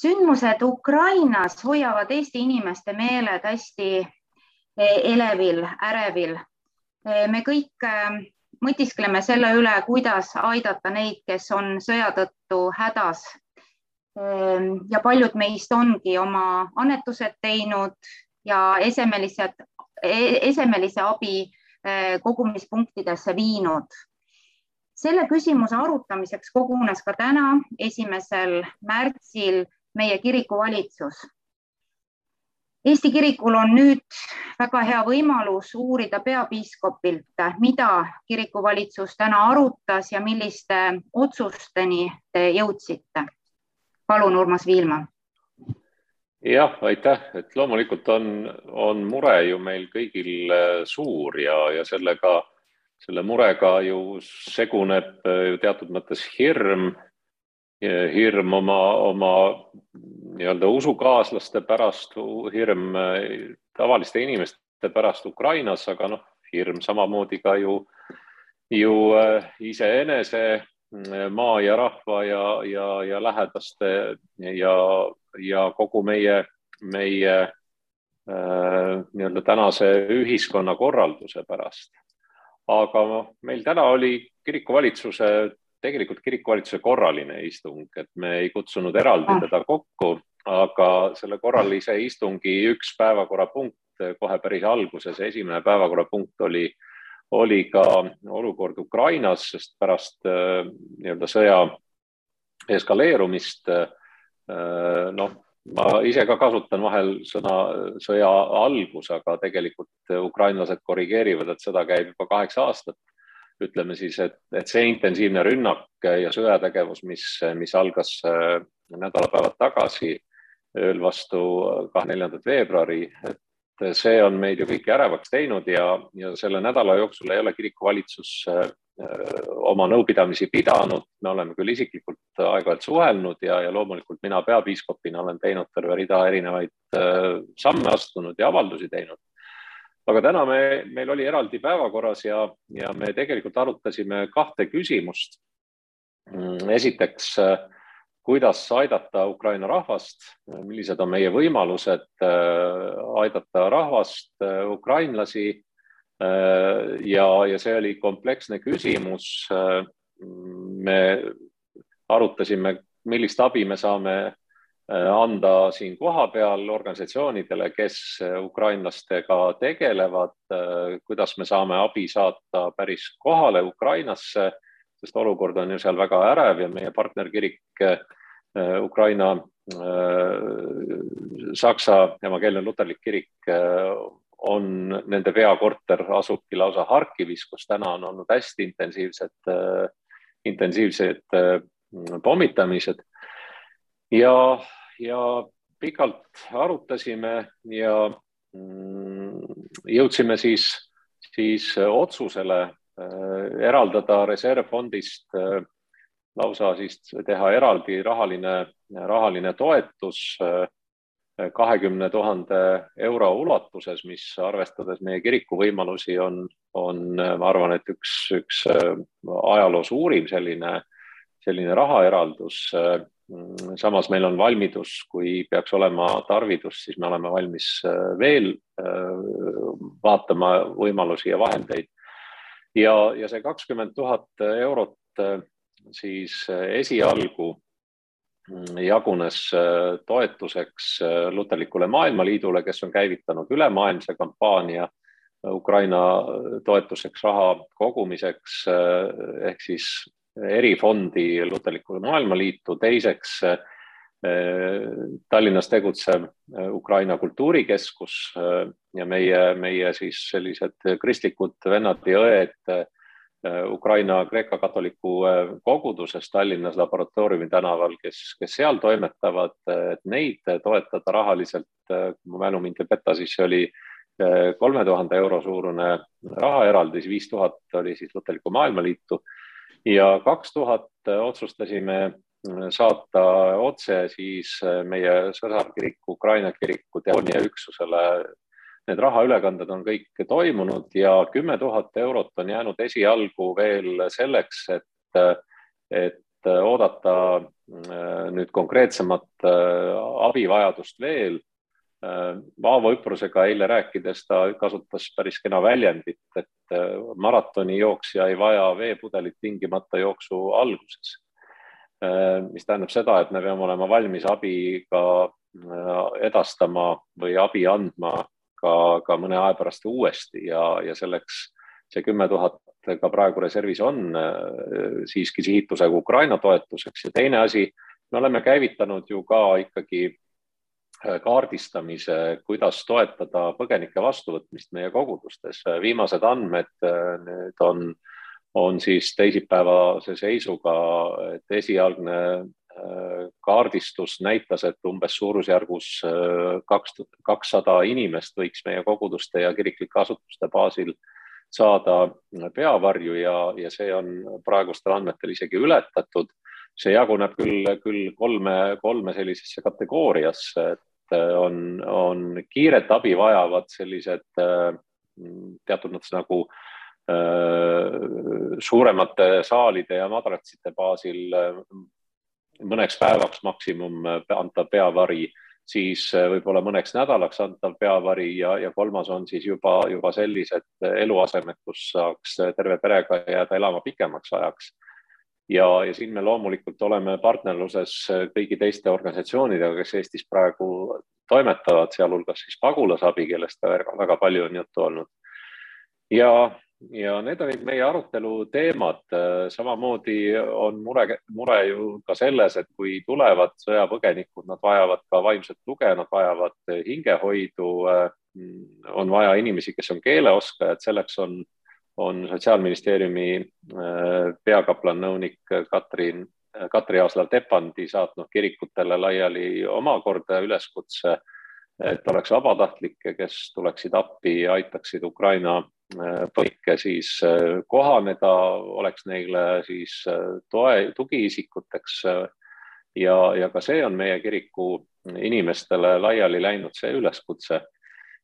sündmused Ukrainas hoiavad Eesti inimeste meeled hästi elevil, ärevil. me kõik mõtiskleme selle üle, kuidas aidata neid, kes on sõja tõttu hädas. ja paljud meist ongi oma annetused teinud ja esemelised, esemelise abi kogumispunktidesse viinud selle küsimuse arutamiseks kogunes ka täna, esimesel märtsil meie kirikuvalitsus. Eesti kirikul on nüüd väga hea võimalus uurida peapiiskopilt, mida kirikuvalitsus täna arutas ja milliste otsusteni te jõudsite. palun, Urmas Viilma. jah, aitäh, et loomulikult on, on mure ju meil kõigil suur ja, ja sellega selle murega ju seguneb ju teatud mõttes hirm, hirm oma, oma nii-öelda usukaaslaste pärast, hirm tavaliste inimeste pärast Ukrainas, aga noh, hirm samamoodi ka ju, ju iseenese maa ja rahva ja, ja, ja lähedaste ja, ja kogu meie, meie äh, nii-öelda tänase ühiskonnakorralduse pärast. Aga noh, meil täna oli kirikuvalitsuse, tegelikult kirikuvalitsuse korraline istung, et me ei kutsunud eraldi ah. teda kokku, aga selle korralise istungi üks päevakorrapunkt kohe päris alguses, esimene päevakorrapunkt oli, oli ka olukord Ukrainas, sest pärast äh, nii-öelda sõja eskaleerumist äh, noh ma ise ka kasutan vahel sõna sõja algus, aga tegelikult ukrainlased korrigeerivad, et sõda käib juba kaheksa aastat. Ütleme siis, et, et see intensiivne rünnak ja sõjategevus, mis, mis algas äh, nädalapäevad tagasi ööl vastu kahekümne neljandat veebruari, et see on meid ju kõiki ärevaks teinud ja, ja selle nädala jooksul ei ole kirikuvalitsus äh, oma nõupidamisi pidanud, me oleme küll isiklikult aeg-ajalt suhelnud ja, ja loomulikult mina peapiiskopina olen teinud terve rida erinevaid samme astunud ja avaldusi teinud. Aga täna me, meil oli eraldi päevakorras ja, ja me tegelikult arutasime kahte küsimust. esiteks, kuidas aidata Ukraina rahvast, millised on meie võimalused aidata rahvast, ukrainlasi ja, ja see oli kompleksne küsimus. me arutasime, millist abi me saame äh, anda siin kohapeal organisatsioonidele, kes ukrainlastega tegelevad, äh, kuidas me saame abi saata päris kohale Ukrainasse, sest olukord on ju seal väga ärev ja meie partnerkirik äh, Ukraina Saksa emakeelne luterlik kirik on nende peakorter asubki lausa Harkivis, kus täna on olnud hästi intensiivsed, äh, intensiivsed äh, pommitamised. ja, ja pikalt arutasime ja mm, jõudsime siis, siis otsusele äh, eraldada reservfondist lausa siis teha eraldi rahaline, rahaline toetus kahekümne tuhande euro ulatuses, mis arvestades meie kiriku võimalusi on, on, ma arvan, et üks, üks äh, ajaloo suurim selline, selline rahaeraldus. Samas meil on valmidus, kui peaks olema tarvidus, siis me oleme valmis äh, veel äh, vaatama võimalusi ja vahendeid. ja, ja see kakskümmend tuhat eurot siis esialgu jagunes äh, toetuseks äh, Luterlikule Maailmaliidule, kes on käivitanud ülemaailmse kampaania äh, Ukraina toetuseks raha kogumiseks ehk siis erifondi Luterlikule Maailmaliitu, teiseks Tallinnas tegutsev Ukraina Kultuurikeskus ja meie, meie siis sellised kristlikud vennad ja õed Ukraina kreeka-katoliku äh, koguduses Tallinnas laboratooriumi tänaval, kes, kes seal toimetavad, et neid toetada rahaliselt, kui mu mälu mind ei peta, siis see oli kolme tuhande euro suurune rahaeraldis, viis tuhat oli siis Luterliku Maailmaliitu ja kaks tuhat otsustasime saata otse siis meie sõsarkiriku, Ukraina kiriku teoonia üksusele. Need rahaülekanded on kõik toimunud ja kümme tuhat eurot on jäänud esialgu veel selleks, et, et oodata nüüd konkreetsemat abivajadust veel Vaavo Üprusega eile rääkides ta kasutas päris kena väljendit, et maratonijooksja ei vaja veepudelit tingimata jooksu alguses. mis tähendab seda, et me peame olema valmis abi ka edastama või abi andma ka, ka mõne aja pärast uuesti ja, ja selleks see kümme tuhat ka praegu reservis on siiski sihitusega Ukraina toetuseks ja teine asi, me oleme käivitanud ju ka ikkagi Äh, kaardistamise, kuidas toetada põgenike vastuvõtmist meie kogudustes. viimased andmed äh, nüüd on, on siis teisipäevase seisuga, et esialgne äh, kaardistus näitas, et umbes suurusjärgus kaks, kakssada inimest võiks meie koguduste ja kiriklike asutuste baasil saada peavarju ja, ja see on praegustel andmetel isegi ületatud see jaguneb küll, küll kolme, kolme sellisesse kategooriasse, et Äh, on, on kiiret abi vajavad sellised äh, teatud mõttes nagu äh, suuremate saalide ja madratsite baasil mõneks päevaks maksimum antav peavari, siis võib-olla mõneks nädalaks antav peavari ja, ja kolmas on siis juba, juba sellised eluasemed, kus saaks terve perega jääda elama pikemaks ajaks ja, ja siin me loomulikult oleme partnerluses kõigi teiste organisatsioonidega, kes Eestis praegu toimetavad, sealhulgas siis pagulasabi, kellest väga, väga palju on juttu olnud. ja, ja need olid meie arutelu teemad. samamoodi on mure, mure ju ka selles, et kui tulevad sõjapõgenikud, nad vajavad ka vaimset tuge, nad vajavad hingehoidu. on vaja inimesi, kes on keeleoskajad, selleks on on Sotsiaalministeeriumi äh, peakaplan nõunik Katrin, Katri Aasla-Tepandi saatnud kirikutele laiali omakorda üleskutse, et oleks vabatahtlikke, kes tuleksid appi ja aitaksid Ukraina äh, põike siis äh, kohaneda, oleks neile siis toe, tugiisikuteks. ja, ja ka see on meie kiriku inimestele laiali läinud, see üleskutse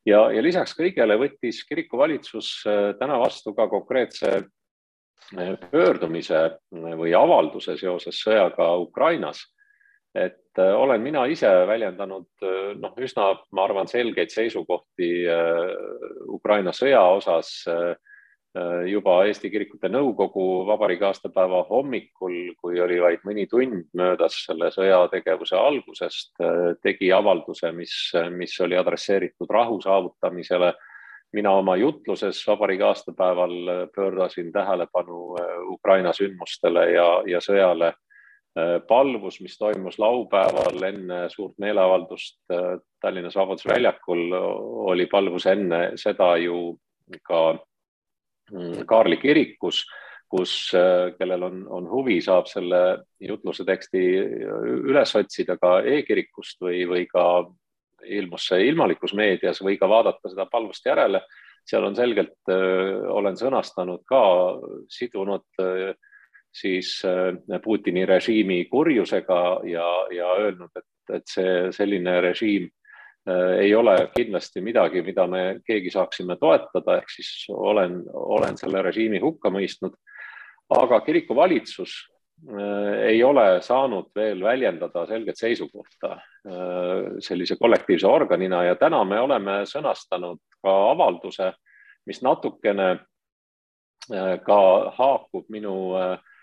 ja, ja lisaks kõigele võttis kirikuvalitsus äh, täna vastu ka konkreetse äh, pöördumise äh, või avalduse seoses sõjaga Ukrainas. et olen mina ise väljendanud noh, üsna, ma arvan, selgeid seisukohti Ukraina sõja osas juba Eesti Kirikute Nõukogu vabariigi aastapäeva hommikul, kui oli vaid mõni tund möödas selle sõjategevuse algusest, äh, tegi avalduse, mis, mis oli adresseeritud rahu saavutamisele. mina oma jutluses vabariigi aastapäeval pöördasin tähelepanu äh, Ukraina sündmustele ja, ja sõjale. palvus, mis toimus laupäeval enne suurt meeleavaldust Tallinnas Vabaduse väljakul, oli palvus enne seda ju ka Kaarli kirikus, kus, äh, kellel on, on huvi, saab selle jutluse teksti üles otsida ka e-kirikust või, või ka ilmus see ilmalikus meedias või ka vaadata seda palvest järele. seal on selgelt, äh, olen sõnastanud ka, sidunud äh, siis Putini režiimi kurjusega ja, ja öelnud, et, et see selline režiim Äh, ei ole kindlasti midagi, mida me keegi saaksime toetada, ehk siis olen, olen selle režiimi hukka mõistnud. aga kirikuvalitsus äh, ei ole saanud veel väljendada selget seisukohta äh, sellise kollektiivse organina ja täna me oleme sõnastanud ka avalduse, mis natukene ka haakub minu äh, Äh,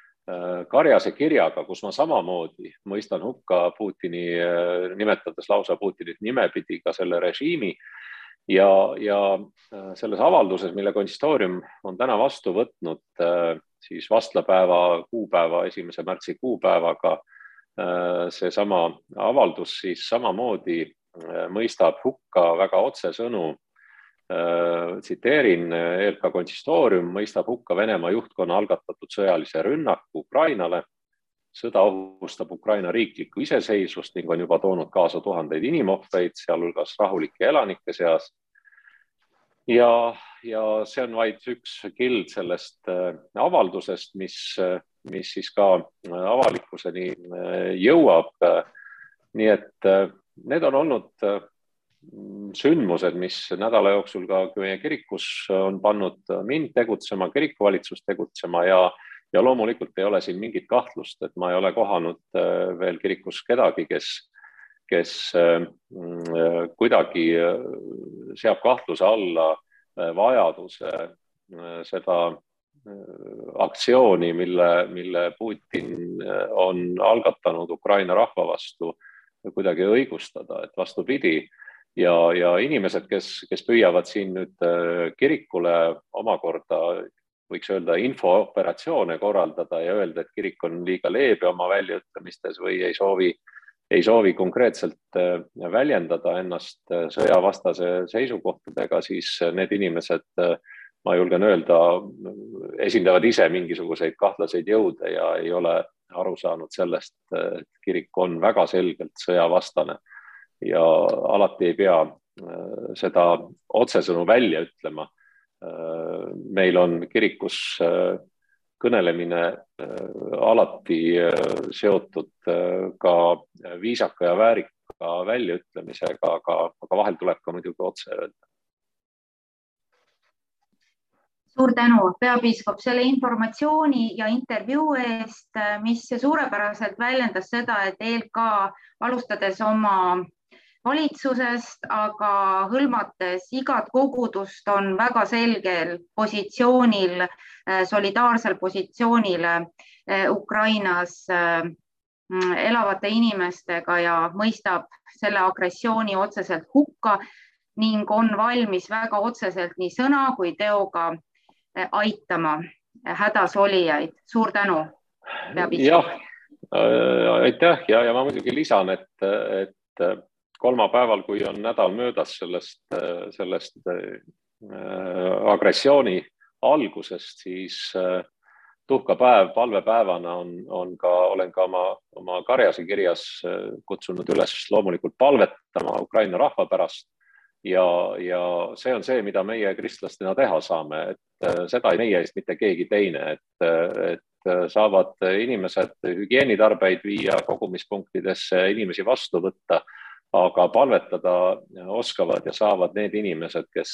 Karjase kirjaga, kus ma samamoodi mõistan hukka Putini, äh, nimetades lausa Putinit nimepidi ka selle režiimi ja, ja äh, selles avalduses, mille konsistoorium on täna vastu võtnud, siis vastlapäeva kuupäeva, esimese märtsi kuupäevaga, seesama avaldus siis samamoodi mõistab hukka väga otsesõnu Äh, tsiteerin, ERK konsistoorium mõistab hukka Venemaa juhtkonna algatatud sõjalise rünnaku Ukrainale. sõda ohustab Ukraina riiklikku iseseisvust ning on juba toonud kaasa tuhandeid inimohvreid, sealhulgas rahulike elanike seas. ja, ja see on vaid üks kild sellest äh, avaldusest, mis, mis siis ka avalikkuseni äh, jõuab. nii et need on olnud sündmused, mis nädala jooksul ka meie kirikus on pannud mind tegutsema, kirikuvalitsust tegutsema ja, ja loomulikult ei ole siin mingit kahtlust, et ma ei ole kohanud veel kirikus kedagi, kes, kes kuidagi seab kahtluse alla vajaduse seda aktsiooni, mille, mille Putin on algatanud Ukraina rahva vastu kuidagi õigustada, et vastupidi ja, ja inimesed, kes, kes püüavad siin nüüd äh, kirikule omakorda võiks öelda infooperatsioone korraldada ja öelda, et kirik on liiga leebe oma väljaütlemistes või ei soovi, ei soovi konkreetselt äh, väljendada ennast äh, sõjavastase seisukohtadega, siis need inimesed, ma julgen öelda, esindavad ise mingisuguseid kahtlaseid jõude ja ei ole aru saanud sellest, et kirik on väga selgelt sõjavastane ja alati ei pea äh, seda otsesõnu välja ütlema. Äh, meil on kirikus äh, kõnelemine alati seotud ka viisaka ja väärika väljaütlemisega, aga, aga vahel tuleb ka muidugi otse öelda suur tänu, peapiiskop, selle informatsiooni ja intervjuu eest, mis suurepäraselt väljendas seda, et ELK alustades oma valitsusest, aga hõlmates igat kogudust, on väga selgel positsioonil, äh, solidaarsel positsioonil äh, Ukrainas äh, elavate inimestega ja mõistab selle agressiooni otseselt hukka ning on valmis väga otseselt nii sõna kui teoga aitama hädas olijaid. suur tänu. jah, aitäh ja, ja ma muidugi lisan, et, et kolmapäeval, kui on nädal möödas sellest, sellest äh, agressiooni algusest, siis äh, tuhkapäev palvepäevana on, on ka, olen ka oma, oma karjase kirjas äh, kutsunud üles loomulikult palvetama Ukraina rahva pärast. ja, ja see on see, mida meie kristlastena teha saame, et seda ei meie eest mitte keegi teine, et, et saavad inimesed hügieenitarbeid viia kogumispunktidesse, inimesi vastu võtta aga palvetada oskavad ja saavad need inimesed, kes,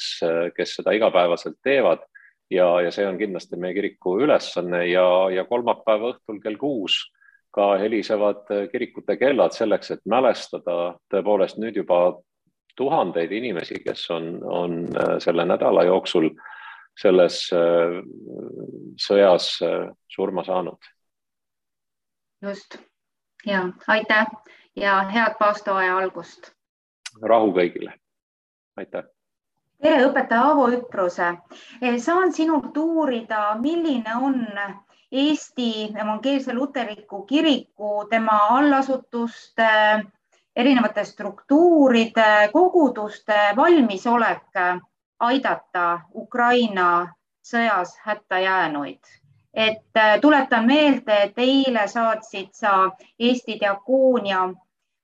kes seda igapäevaselt teevad. ja, ja see on kindlasti meie kiriku ülesanne ja, ja kolmapäeva õhtul kell kuus ka helisevad kirikute kellad selleks, et mälestada tõepoolest nüüd juba tuhandeid inimesi, kes on, on selle nädala jooksul selles sõjas surma saanud. just ja aitäh ja head paastoaja algust. rahu kõigile. aitäh. tere, õpetaja Aavo Üpruse. Eh, saan sinult uurida, milline on Eesti Evangeelse Luterliku Kiriku, tema allasutuste, erinevate struktuuride, koguduste valmisolek aidata Ukraina sõjas hätta jäänuid et äh, tuletan meelde, et eile saatsid sa Eesti Diakoonia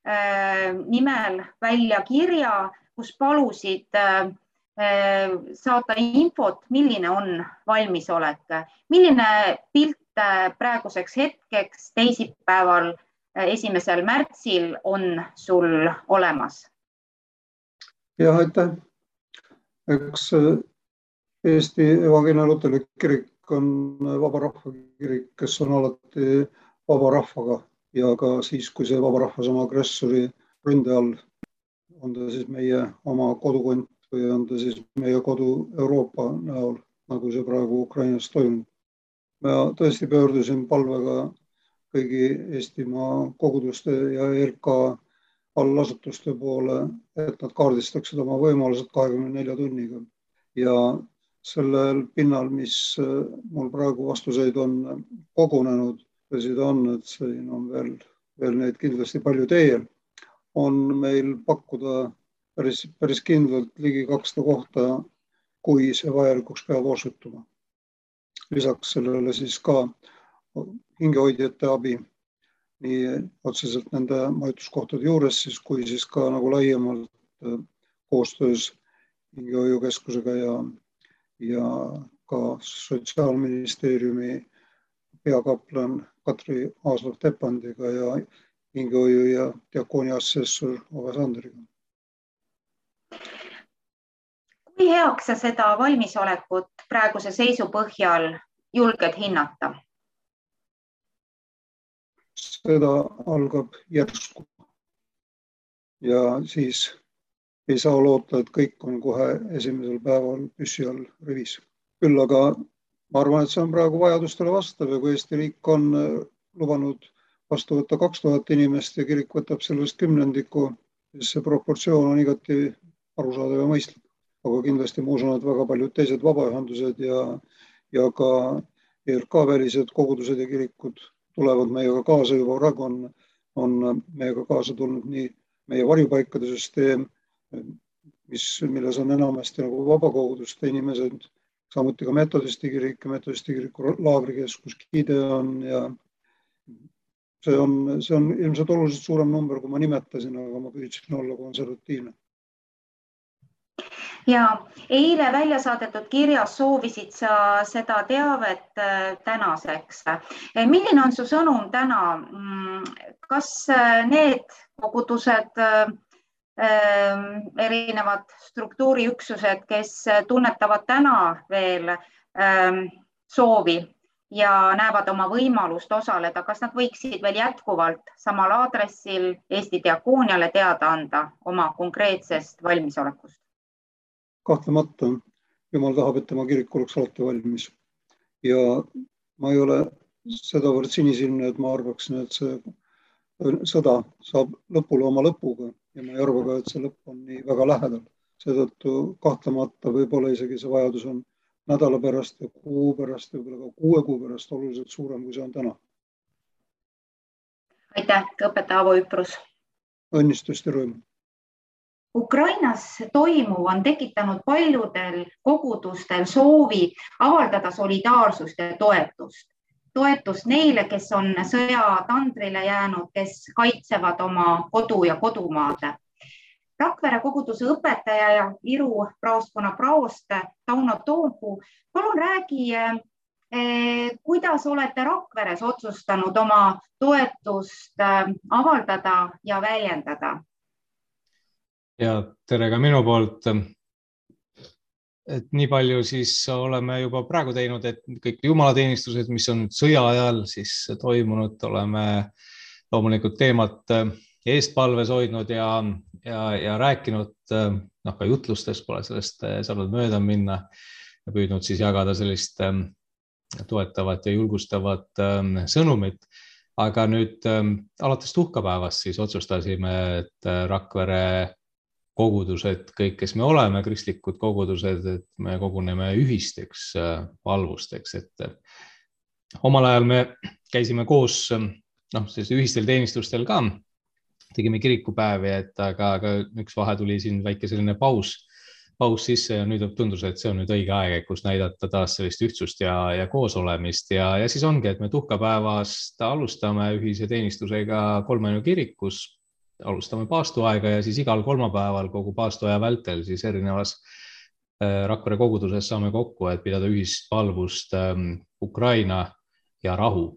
äh, nimel välja kirja, kus palusid äh, saata infot, milline on valmisolek, milline pilt praeguseks hetkeks teisipäeval, esimesel märtsil on sul olemas? jah, aitäh. eks Eesti Evangeelne Luterlik Kirik on Vaba Rahva Kirik, kes on alati vaba rahvaga ja ka siis, kui see vaba rahvas on agressori ründe all, on ta siis meie oma kodukond või on ta siis meie kodu Euroopa näol, nagu see praegu Ukrainas toimub. ma tõesti pöördusin palvega kõigi Eestimaa koguduste ja ERK allasutuste poole, et nad kaardistaksid oma võimalused kahekümne nelja tunniga ja sellel pinnal, mis äh, mul praegu vastuseid on äh, kogunenud, tõsi ta on, et siin on veel, veel neid kindlasti palju teel, on meil pakkuda päris, päris kindlalt ligi kakssada kohta, kui see vajalikuks peab osutuma. lisaks sellele siis ka hingehoidjate abi nii otseselt nende majutuskohtade juures siis, kui siis ka nagu laiemalt äh, koostöös hingehoiukeskusega ja ja ka Sotsiaalministeeriumi peakaplan Katri Aaslov-Tepandiga ja hingehoiu ja diakoonia assessor Ove Sandriga. kui heaks sa seda valmisolekut praeguse seisu põhjal julged hinnata? sõda algab järsku. ja siis ei saa loota, et kõik on kohe esimesel päeval püssi all rivis. küll aga ma arvan, et see on praegu vajadustele vastav ja kui Eesti riik on äh, lubanud vastu võtta kaks tuhat inimest ja kirik võtab sellest kümnendiku, siis see proportsioon on igati arusaadav ja mõistlik. aga kindlasti ma usun, et väga paljud teised vabaühendused ja, ja ka ERK välised kogudused ja kirikud tulevad meiega kaasa, juba praegu on, on meiega kaasa tulnud nii meie varjupaikade süsteem, mis, milles on enamasti nagu vabakoguduste inimesed, samuti ka metodisti kirik ja metodisti kiriku laagrikeskus Gideon ja see on, see on ilmselt oluliselt suurem number, kui ma nimetasin, aga ma püüdsin olla konservatiivne ja eile välja saadetud kirjas soovisid sa seda teavet äh, tänaseks. Äh, milline on su sõnum täna? Mm, kas äh, need kogudused, erinevad struktuuriüksused, kes tunnetavad täna veel soovi ja näevad oma võimalust osaleda, kas nad võiksid veel jätkuvalt samal aadressil Eesti Diakooniale teada anda oma konkreetsest valmisolekust? kahtlemata Jumal tahab, et tema kirik oleks alati valmis. ja ma ei ole sedavõrd sinisilmne, et ma arvaksin, et see sõda saab lõpule oma lõpuga ja ma ei arva ka, et see lõpp on nii väga lähedal. seetõttu kahtlemata võib-olla isegi see vajadus on nädala pärast ja kuu pärast võib-olla ka kuue kuu pärast oluliselt suurem, kui see on täna. aitäh, õpetaja Avo Üprus. õnnistust ja rõõmu Ukrainas toimuv on tekitanud paljudel kogudustel soovi avaldada solidaarsust ja toetust, toetust neile, kes on sõja tandrile jäänud, kes kaitsevad oma kodu ja kodumaad. Rakvere koguduse õpetaja ja Viru praostkonna praost Tauno Toompuu, palun räägi, eh, kuidas olete Rakveres otsustanud oma toetust eh, avaldada ja väljendada? ja tere ka minu poolt. Et nii palju siis oleme juba praegu teinud, et kõik jumalateenistused, mis on nüüd sõja ajal siis toimunud, oleme loomulikult teemat eestpalves hoidnud ja, ja, ja rääkinud, noh, ka jutlustes pole sellest saanud mööda minna ja püüdnud siis jagada sellist toetavat ja julgustavat sõnumit. Aga nüüd alates tuhkapäevast siis otsustasime, et Rakvere kogudused, kõik, kes me oleme, kristlikud kogudused, et me koguneme ühisteks äh, valvusteks, et äh, omal ajal me käisime koos noh, siis ühistel teenistustel ka, tegime kirikupäevi, et aga, aga üks vahe tuli siin väike selline paus, paus sisse ja nüüd tundus, et see on nüüd õige aeg, kus näidata taas sellist ühtsust ja, ja koosolemist. Ja, ja siis ongi, et me tuhkapäevast alustame ühise teenistusega Kolmenu kirikus alustame paastuaega ja siis igal kolmapäeval kogu paastuaja vältel siis erinevas äh, Rakvere koguduses saame kokku, et pidada ühist palvust ähm, Ukraina ja rahu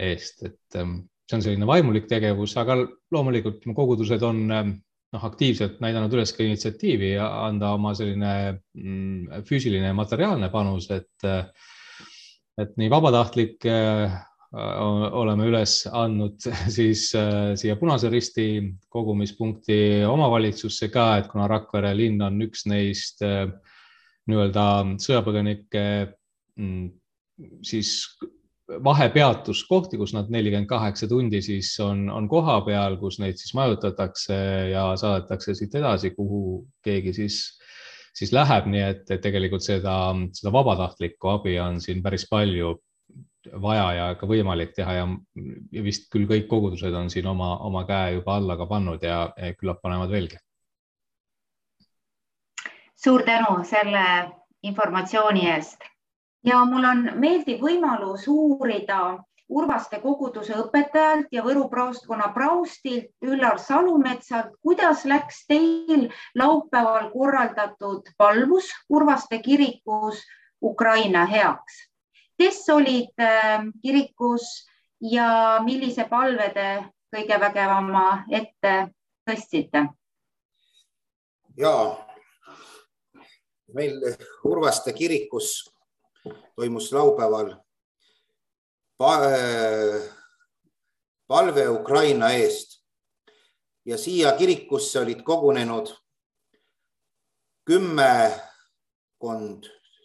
eest, et ähm, see on selline vaimulik tegevus, aga loomulikult kogudused on ähm, noh, aktiivselt näidanud üles ka initsiatiivi ja anda oma selline mm, füüsiline ja materiaalne panus, et äh, et nii vabatahtlik oleme üles andnud siis äh, siia Punase Risti kogumispunkti omavalitsusse ka, et kuna Rakvere linn on üks neist äh, nii-öelda sõjapõgenike mm, siis vahepeatuskohti, kus nad nelikümmend kaheksa tundi siis on, on kohapeal, kus neid siis majutatakse ja saadetakse siit edasi, kuhu keegi siis, siis läheb, nii et tegelikult seda, seda vabatahtlikku abi on siin päris palju vaja ja ka võimalik teha ja, vist küll kõik kogudused on siin oma, oma käe juba alla ka pannud ja, ja küllap panevad veelgi. suur tänu selle informatsiooni eest ja mul on meeldiv võimalus uurida Urvaste koguduse õpetajalt ja Võru praostkonna praostilt Üllar Salumetsalt, kuidas läks teil laupäeval korraldatud palvus Urvaste kirikus Ukraina heaks kes olid ähm, kirikus ja millise palve te kõige vägevama ette tõstsite? ja meil Urvaste kirikus toimus laupäeval palve Ukraina eest ja siia kirikusse olid kogunenud kümmekond,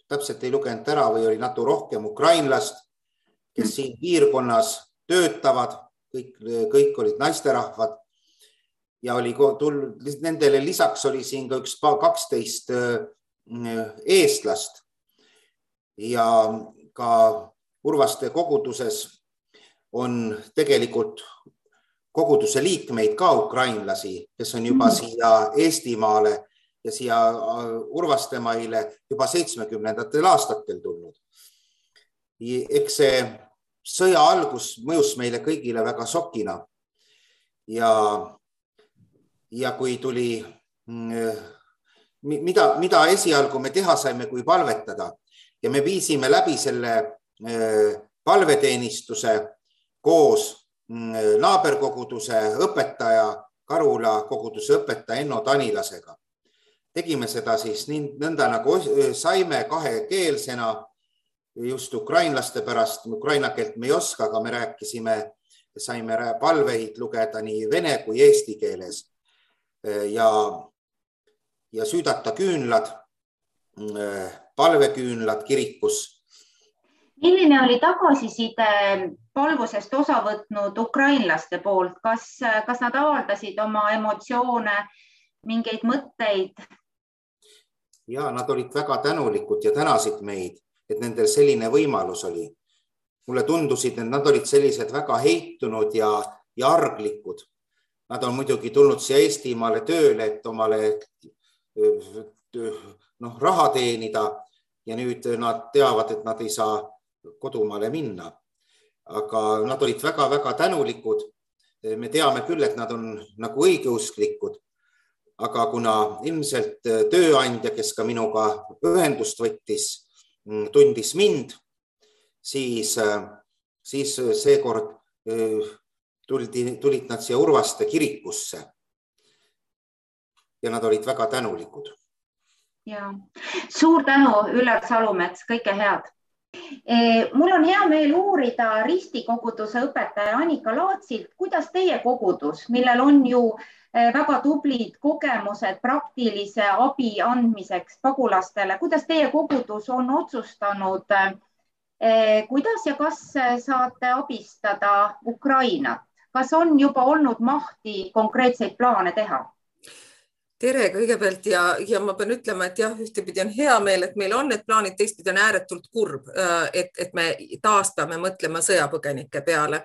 täpselt ei lugenud ära või oli natuke rohkem ukrainlast, kes siin piirkonnas töötavad, kõik, kõik olid naisterahvad. Ja oli tulnud, nendele lisaks oli siin ka üks kaksteist eestlast. Ja ka Urvaste koguduses on tegelikult koguduse liikmeid ka ukrainlasi, kes on juba mm. siia Eestimaale ja siia äh, Urvastemaile juba seitsmekümnendatel aastatel tulnud. eks see sõja algus mõjus meile kõigile väga šokina. ja, ja kui tuli, mm, mida, mida esialgu me teha saime, kui palvetada ja me viisime läbi selle äh, palveteenistuse koos mm, naaberkoguduse õpetaja, Karula koguduse õpetaja Enno Tanilasega tegime seda siis nii nõnda nagu saime kahekeelsena just ukrainlaste pärast, ukraina keelt me ei oska, aga me rääkisime, saime palveid lugeda nii vene kui eesti keeles ja, ja süüdata küünlad, palveküünlad kirikus. milline oli tagasiside palvusest osa võtnud ukrainlaste poolt, kas, kas nad avaldasid oma emotsioone, mingeid mõtteid? Ja nad olid väga tänulikud ja tänasid meid, et nendel selline võimalus oli. mulle tundusid, et nad olid sellised väga heitunud ja, ja arglikud. Nad on muidugi tulnud siia Eestimaale tööle, et omale noh, raha teenida ja nüüd nad teavad, et nad ei saa kodumaale minna. aga nad olid väga-väga tänulikud. me teame küll, et nad on nagu õigeusklikud aga kuna ilmselt äh, tööandja, kes ka minuga ühendust võttis, mm, tundis mind, siis, äh, siis seekord äh, tuldi, tulid nad siia Urvaste kirikusse. ja nad olid väga tänulikud. ja suur tänu, Üllar Salumets, kõike head mul on hea meel uurida ristikoguduse õpetaja Annika Laatsilt, kuidas teie kogudus, millel on ju Eh, väga tublid kogemused praktilise abi andmiseks pagulastele. kuidas teie kogudus on otsustanud, eh, kuidas ja kas saate abistada Ukrainat? kas on juba olnud mahti konkreetseid plaane teha? Tere kõigepealt ja, ja ma pean ütlema, et jah, ühtepidi on hea meel, et meil on need plaanid, teistpidi on ääretult kurb, äh, et, et me taas peame mõtlema sõjapõgenike peale.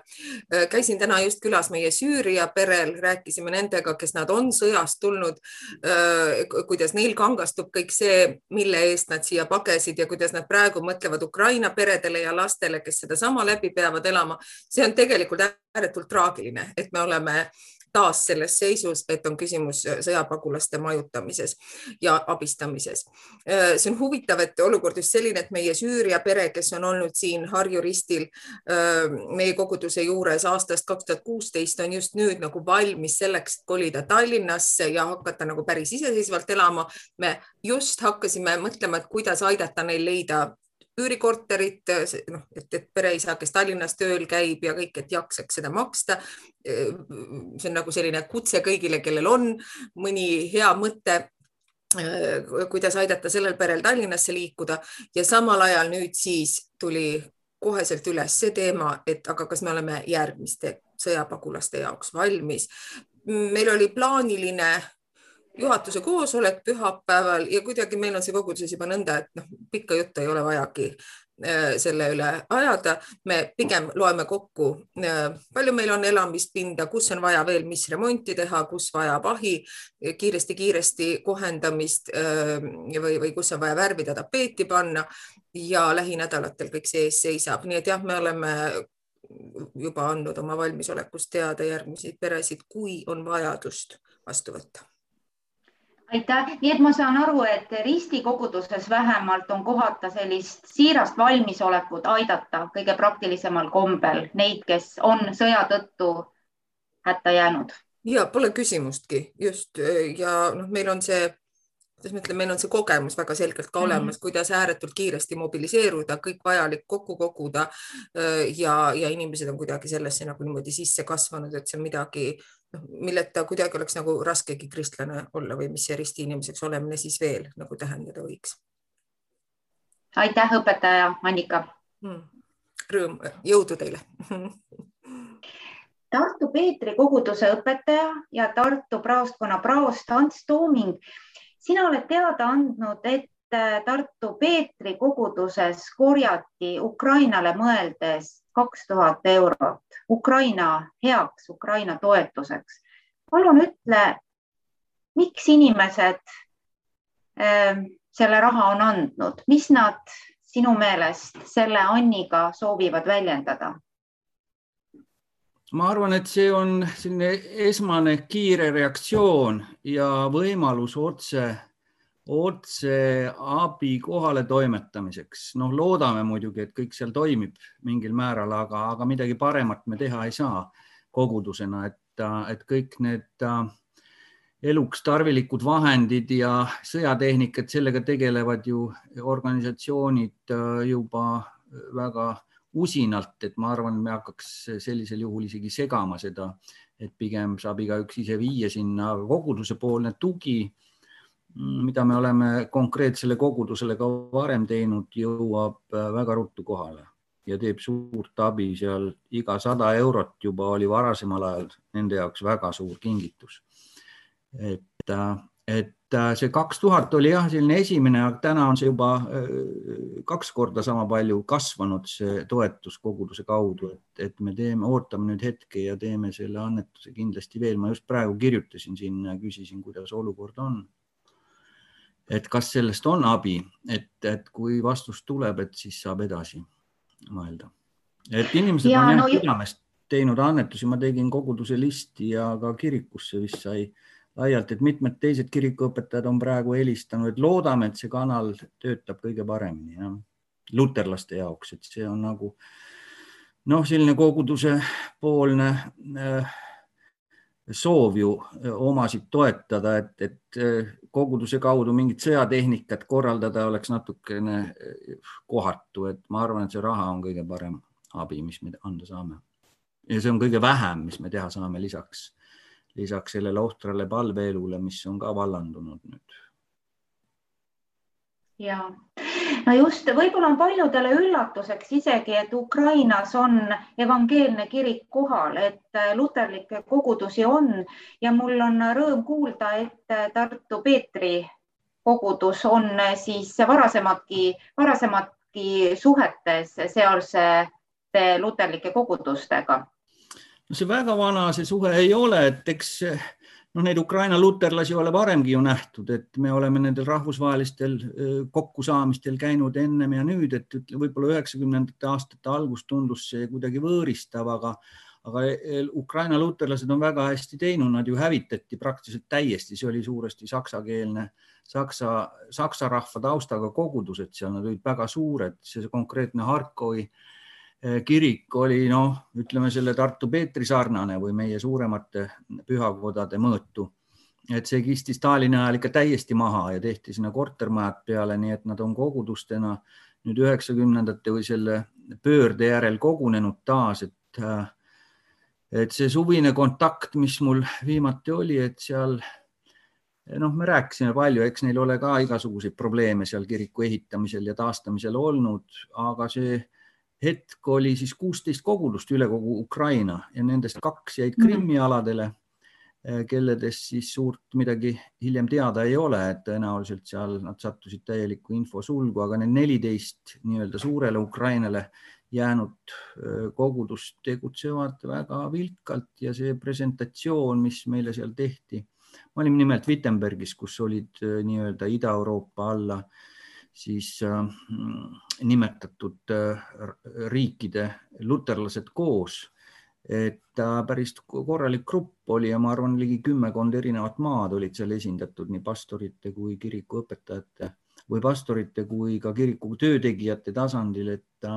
Äh, käisin täna just külas meie Süüria perel, rääkisime nendega, kes nad on sõjast tulnud, äh, kuidas neil kangastub kõik see, mille eest nad siia pagesid ja kuidas nad praegu mõtlevad Ukraina peredele ja lastele, kes sedasama läbi peavad elama. see on tegelikult ääretult traagiline, et me oleme äh, taas selles seisus, et on küsimus äh, sõjapagulaste majutamises ja abistamises. Äh, see on huvitav, et olukord just selline, et meie Süüria pere, kes on olnud siin Harju ristil äh, meie koguduse juures aastast kaks tuhat kuusteist, on just nüüd nagu valmis selleks, et kolida Tallinnasse ja hakata nagu päris iseseisvalt elama. me just hakkasime mõtlema, et kuidas aidata neil leida üürikorterit, noh, et, et pereisa, kes Tallinnas tööl käib ja kõik, et jaksaks seda maksta. see on nagu selline kutse kõigile, kellel on mõni hea mõte kuidas aidata sellel perel Tallinnasse liikuda ja samal ajal nüüd siis tuli koheselt üles see teema, et aga kas me oleme järgmiste sõjapagulaste jaoks valmis. meil oli plaaniline juhatuse koosolek pühapäeval ja kuidagi meil on see koguduses juba nõnda, et noh, pikka juttu ei ole vajagi äh, selle üle ajada. me pigem loeme kokku, äh, palju meil on elamispinda, kus on vaja veel, mis remonti teha, kus vajab ahi kiiresti-kiiresti kohendamist äh, või, või kus on vaja värvida, tapeeti panna ja lähinädalatel kõik see ees seisab, nii et jah, me oleme juba andnud oma valmisolekust teada järgmisi peresid, kui on vajadust vastu võtta aitäh, nii et ma saan aru, et ristikoguduses vähemalt on kohata sellist siirast valmisolekut aidata kõige praktilisemal kombel neid, kes on sõja tõttu hätta jäänud. ja pole küsimustki just ja noh, meil on see kuidas ma ütlen, meil on see kogemus väga selgelt ka olemas mm, -hmm. kuidas ääretult kiiresti mobiliseeruda, kõik vajalik kokku koguda ja, ja inimesed on kuidagi sellesse nagu niimoodi sisse kasvanud, et see on midagi, noh, milleta kuidagi oleks nagu raskegi kristlane olla või mis see ristiinimeseks olemine siis veel nagu tähendada võiks. aitäh, õpetaja Annika! Mm.. Rõõm, jõudu teile! Tartu Peetri koguduse õpetaja ja Tartu praostkonna praost Ants Tooming sina oled teada andnud, et Tartu Peetri koguduses korjati Ukrainale mõeldes kaks tuhat eurot Ukraina heaks, Ukraina toetuseks. palun ütle, miks inimesed äh, selle raha on andnud, mis nad sinu meelest selle Anniga soovivad väljendada? ma arvan, et see on selline esmane kiire reaktsioon ja võimalus otse, otse abi kohale toimetamiseks. noh, loodame muidugi, et kõik seal toimib mingil määral, aga, aga midagi paremat me teha ei saa kogudusena, et, et kõik need äh, eluks tarvilikud vahendid ja sõjatehnikad, sellega tegelevad ju organisatsioonid äh, juba väga usinalt, et ma arvan, me hakkaks sellisel juhul isegi segama seda, et pigem saab igaüks ise viia sinna koguduse poolne tugi, mida me oleme konkreetsele kogudusele ka varem teinud, jõuab väga ruttu kohale ja teeb suurt abi seal. iga sada eurot juba oli varasemal ajal nende jaoks väga suur kingitus. et, et Äh, see kaks tuhat oli jah, selline esimene, aga täna on see juba äh, kaks korda sama palju kasvanud, see toetus koguduse kaudu, et, et me teeme, ootame nüüd hetke ja teeme selle annetuse kindlasti veel. ma just praegu kirjutasin sinna küsisin, kuidas olukord on. Et kas sellest on abi, et, et kui vastus tuleb, et siis saab edasi mõelda. et inimesed ja, on jah no, südamest teinud annetusi, ma tegin koguduse listi ja ka kirikusse vist sai laialt, et mitmed teised kirikuõpetajad on praegu helistanud, et loodame, et see kanal töötab kõige paremini jah, luterlaste jaoks, et see on nagu noh, selline koguduse poolne äh, soov ju omasid toetada, et, et koguduse kaudu mingit sõjatehnikat korraldada oleks natukene kohatu, et ma arvan, et see raha on kõige parem abi, mis me anda saame. ja see on kõige vähem, mis me teha saame lisaks lisaks sellele ohtrale palveelule, mis on ka vallandunud nüüd. Ja no just, võib-olla on paljudele üllatuseks isegi, et Ukrainas on evangeelne kirik kohal, et luterlikke kogudusi on. Ja mul on rõõm kuulda, et Tartu Peetri kogudus on siis varasematki, varasematki suhetes sealsete luterlike kogudustega. No see väga vana see suhe ei ole, et eks noh, neid Ukraina luterlasi ole varemgi ju nähtud, et me oleme nendel rahvusvahelistel kokkusaamistel käinud ennem ja nüüd, et võib-olla üheksakümnendate aastate algus tundus see kuidagi võõristav, aga aga Ukraina luterlased on väga hästi teinud, nad ju hävitati praktiliselt täiesti, see oli suuresti saksakeelne, saksa, saksa rahva taustaga kogudused seal, nad olid väga suured, see konkreetne Harkovi äh, kirik oli noh, ütleme selle Tartu Peetri sarnane või meie suuremate pühakodade mõõtu. et see kisti Stalini ajal ikka täiesti maha ja tehti sinna kortermajad peale, nii et nad on kogudustena nüüd üheksakümnendate või selle pöörde järel kogunenud taas, et et see suvine kontakt, mis mul viimati oli, et seal noh, me rääkisime palju, eks neil ole ka igasuguseid probleeme seal kiriku ehitamisel ja taastamisel olnud, aga see hetk oli siis kuusteist kogudust üle kogu Ukraina ja nendest kaks jäid mhm. Krimmi aladele, eh, kelledest siis suurt midagi hiljem teada ei ole, et tõenäoliselt seal nad sattusid täielikku infosulgu, aga need neliteist nii-öelda suurele Ukrainale jäänud eh, kogudust tegutsevad väga vilkalt ja see presentatsioon, mis meile seal tehti, ma olin nimelt Wittenbergis, kus olid eh, nii-öelda Ida-Euroopa alla äh, siis äh, nimetatud äh, riikide luterlased koos. et päris korralik grupp oli ja ma arvan, ligi kümmekond erinevat maad olid seal esindatud nii pastorite kui kirikuõpetajate või pastorite kui ka kiriku töötegijate tasandil, et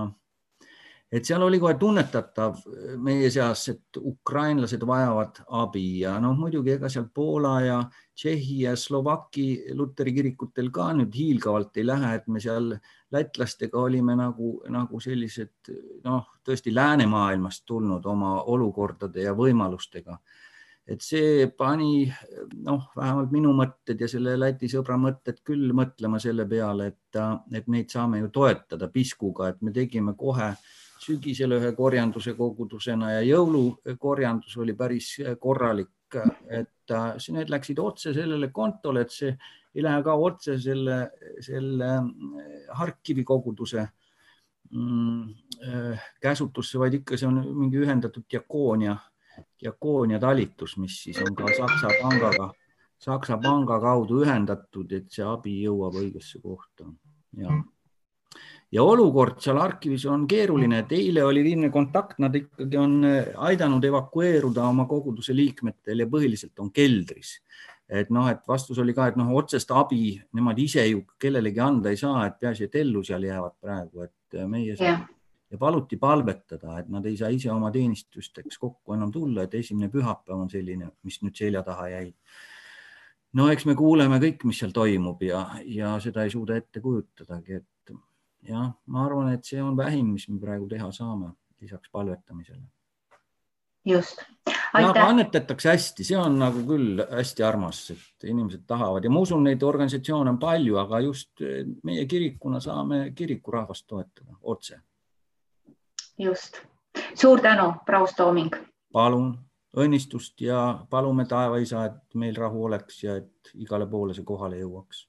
et seal oli kohe tunnetatav meie seas, et ukrainlased vajavad abi ja noh, muidugi ega seal Poola ja Tšehhi ja Slovaki luteri kirikutel ka nüüd hiilgavalt ei lähe, et me seal lätlastega olime nagu, nagu sellised noh, tõesti läänemaailmast tulnud oma olukordade ja võimalustega. Et see pani noh, vähemalt minu mõtted ja selle Läti sõbra mõtted küll mõtlema selle peale, et, et neid saame ju toetada piskuga, et me tegime kohe sügisel ühe korjanduse kogudusena ja jõulukorjandus oli päris korralik, et need läksid otse sellele kontole, et see ei lähe ka otse selle, selle Harkivi koguduse mm, käsutusse, vaid ikka see on mingi ühendatud diakoonia diakoonia talitus, mis siis on ka Saksa pangaga, Saksa panga kaudu ühendatud, et see abi jõuab õigesse kohta. ja, ja olukord seal arhiivis on keeruline, et eile oli viimne kontakt, nad ikkagi on aidanud evakueeruda oma koguduse liikmetel ja põhiliselt on keldris. Et noh, et vastus oli ka, et noh, otsest abi nemad ise ju kellelegi anda ei saa, et peaasi, et ellu seal jäävad praegu, et meie yeah ja paluti palvetada, et nad ei saa ise oma teenistusteks kokku enam tulla, et esimene pühapäev on selline, mis nüüd selja taha jäi. no eks me kuuleme kõik, mis seal toimub ja, ja seda ei suuda ette kujutadagi, et jah, ma arvan, et see on vähim, mis me praegu teha saame, lisaks palvetamisele. just. aga annetatakse hästi, see on nagu küll hästi armas, et inimesed tahavad ja ma usun, neid organisatsioone on palju, aga just meie kirikuna saame kirikurahvast toetada otse just, suur tänu, Praus Tooming. palun õnnistust ja palume taevaisa, et meil rahu oleks ja et igale poole see kohale jõuaks